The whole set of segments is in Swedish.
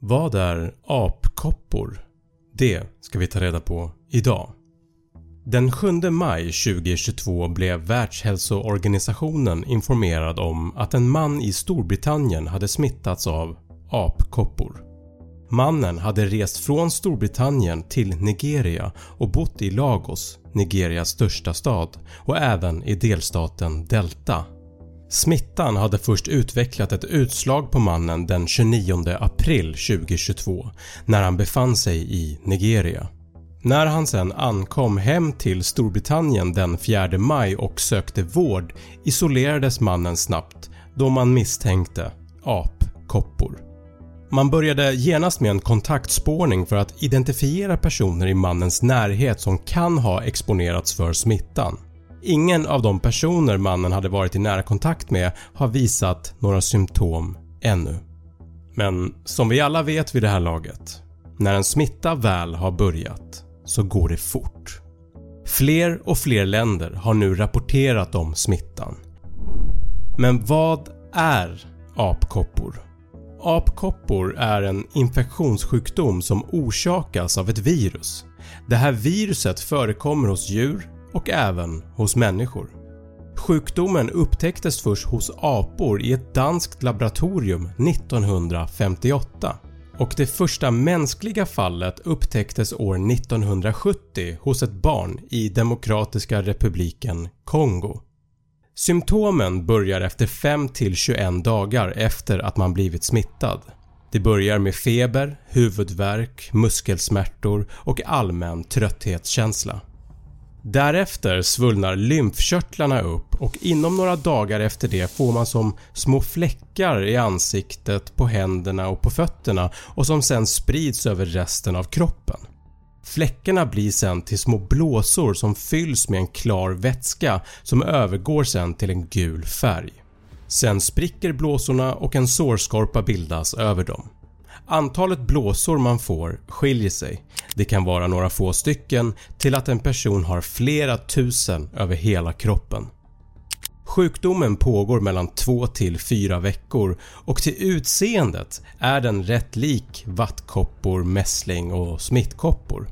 Vad är apkoppor? Det ska vi ta reda på idag. Den 7 maj 2022 blev Världshälsoorganisationen informerad om att en man i Storbritannien hade smittats av apkoppor. Mannen hade rest från Storbritannien till Nigeria och bott i Lagos, Nigerias största stad och även i delstaten Delta. Smittan hade först utvecklat ett utslag på mannen den 29 april 2022 när han befann sig i Nigeria. När han sen ankom hem till Storbritannien den 4 maj och sökte vård isolerades mannen snabbt då man misstänkte apkoppor. Man började genast med en kontaktspårning för att identifiera personer i mannens närhet som kan ha exponerats för smittan. Ingen av de personer mannen hade varit i nära kontakt med har visat några symptom ännu. Men som vi alla vet vid det här laget, när en smitta väl har börjat så går det fort. Fler och fler länder har nu rapporterat om smittan. Men vad är apkoppor? Apkoppor är en infektionssjukdom som orsakas av ett virus. Det här viruset förekommer hos djur och även hos människor. Sjukdomen upptäcktes först hos apor i ett danskt laboratorium 1958 och det första mänskliga fallet upptäcktes år 1970 hos ett barn i Demokratiska republiken Kongo. Symptomen börjar efter 5-21 dagar efter att man blivit smittad. Det börjar med feber, huvudvärk, muskelsmärtor och allmän trötthetskänsla. Därefter svullnar lymfkörtlarna upp och inom några dagar efter det får man som små fläckar i ansiktet, på händerna och på fötterna och som sen sprids över resten av kroppen. Fläckarna blir sen till små blåsor som fylls med en klar vätska som övergår sen till en gul färg. Sen spricker blåsorna och en sårskorpa bildas över dem. Antalet blåsor man får skiljer sig. Det kan vara några få stycken till att en person har flera tusen över hela kroppen. Sjukdomen pågår mellan 2 till 4 veckor och till utseendet är den rätt lik vattkoppor, mässling och smittkoppor.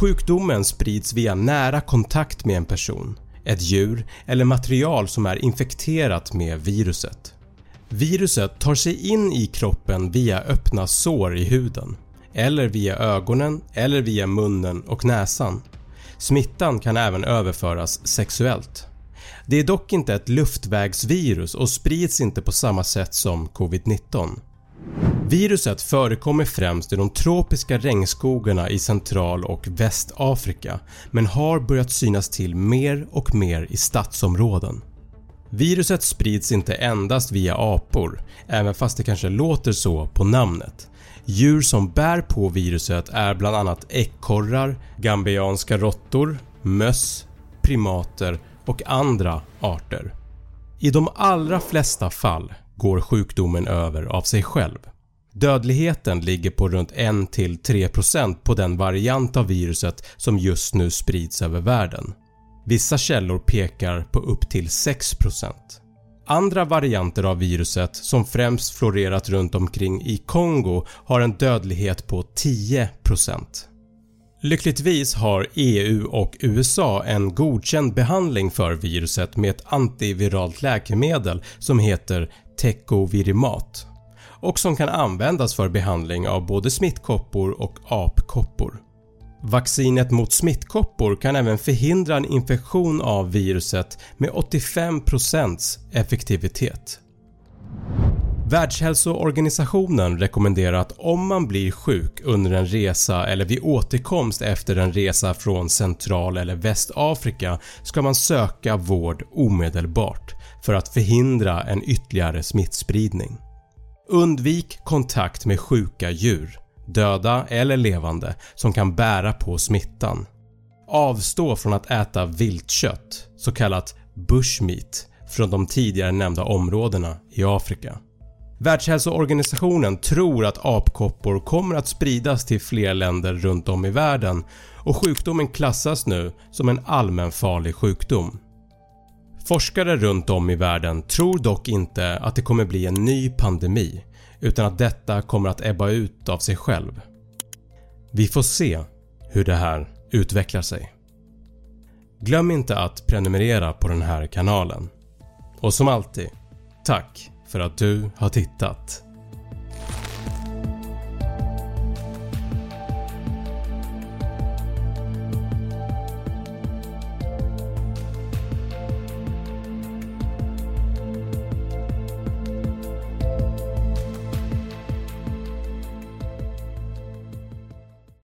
Sjukdomen sprids via nära kontakt med en person, ett djur eller material som är infekterat med viruset. Viruset tar sig in i kroppen via öppna sår i huden eller via ögonen eller via munnen och näsan. Smittan kan även överföras sexuellt. Det är dock inte ett luftvägsvirus och sprids inte på samma sätt som covid-19. Viruset förekommer främst i de tropiska regnskogarna i central och västafrika men har börjat synas till mer och mer i stadsområden. Viruset sprids inte endast via apor, även fast det kanske låter så på namnet. Djur som bär på viruset är bland annat ekorrar, gambianska råttor, möss, primater och andra arter. I de allra flesta fall går sjukdomen över av sig själv. Dödligheten ligger på runt 1-3% på den variant av viruset som just nu sprids över världen. Vissa källor pekar på upp till 6%. Andra varianter av viruset som främst florerat runt omkring i Kongo har en dödlighet på 10%. Lyckligtvis har EU och USA en godkänd behandling för viruset med ett antiviralt läkemedel som heter Tecovirimat och som kan användas för behandling av både smittkoppor och apkoppor. Vaccinet mot smittkoppor kan även förhindra en infektion av viruset med 85% effektivitet. Världshälsoorganisationen rekommenderar att om man blir sjuk under en resa eller vid återkomst efter en resa från central eller västafrika ska man söka vård omedelbart för att förhindra en ytterligare smittspridning. Undvik kontakt med sjuka djur, döda eller levande, som kan bära på smittan. Avstå från att äta viltkött, så kallat bushmeat, från de tidigare nämnda områdena i Afrika. Världshälsoorganisationen tror att apkoppor kommer att spridas till fler länder runt om i världen och sjukdomen klassas nu som en allmänfarlig sjukdom. Forskare runt om i världen tror dock inte att det kommer bli en ny pandemi utan att detta kommer att ebba ut av sig själv. Vi får se hur det här utvecklar sig. Glöm inte att prenumerera på den här kanalen. Och som alltid, tack för att du har tittat.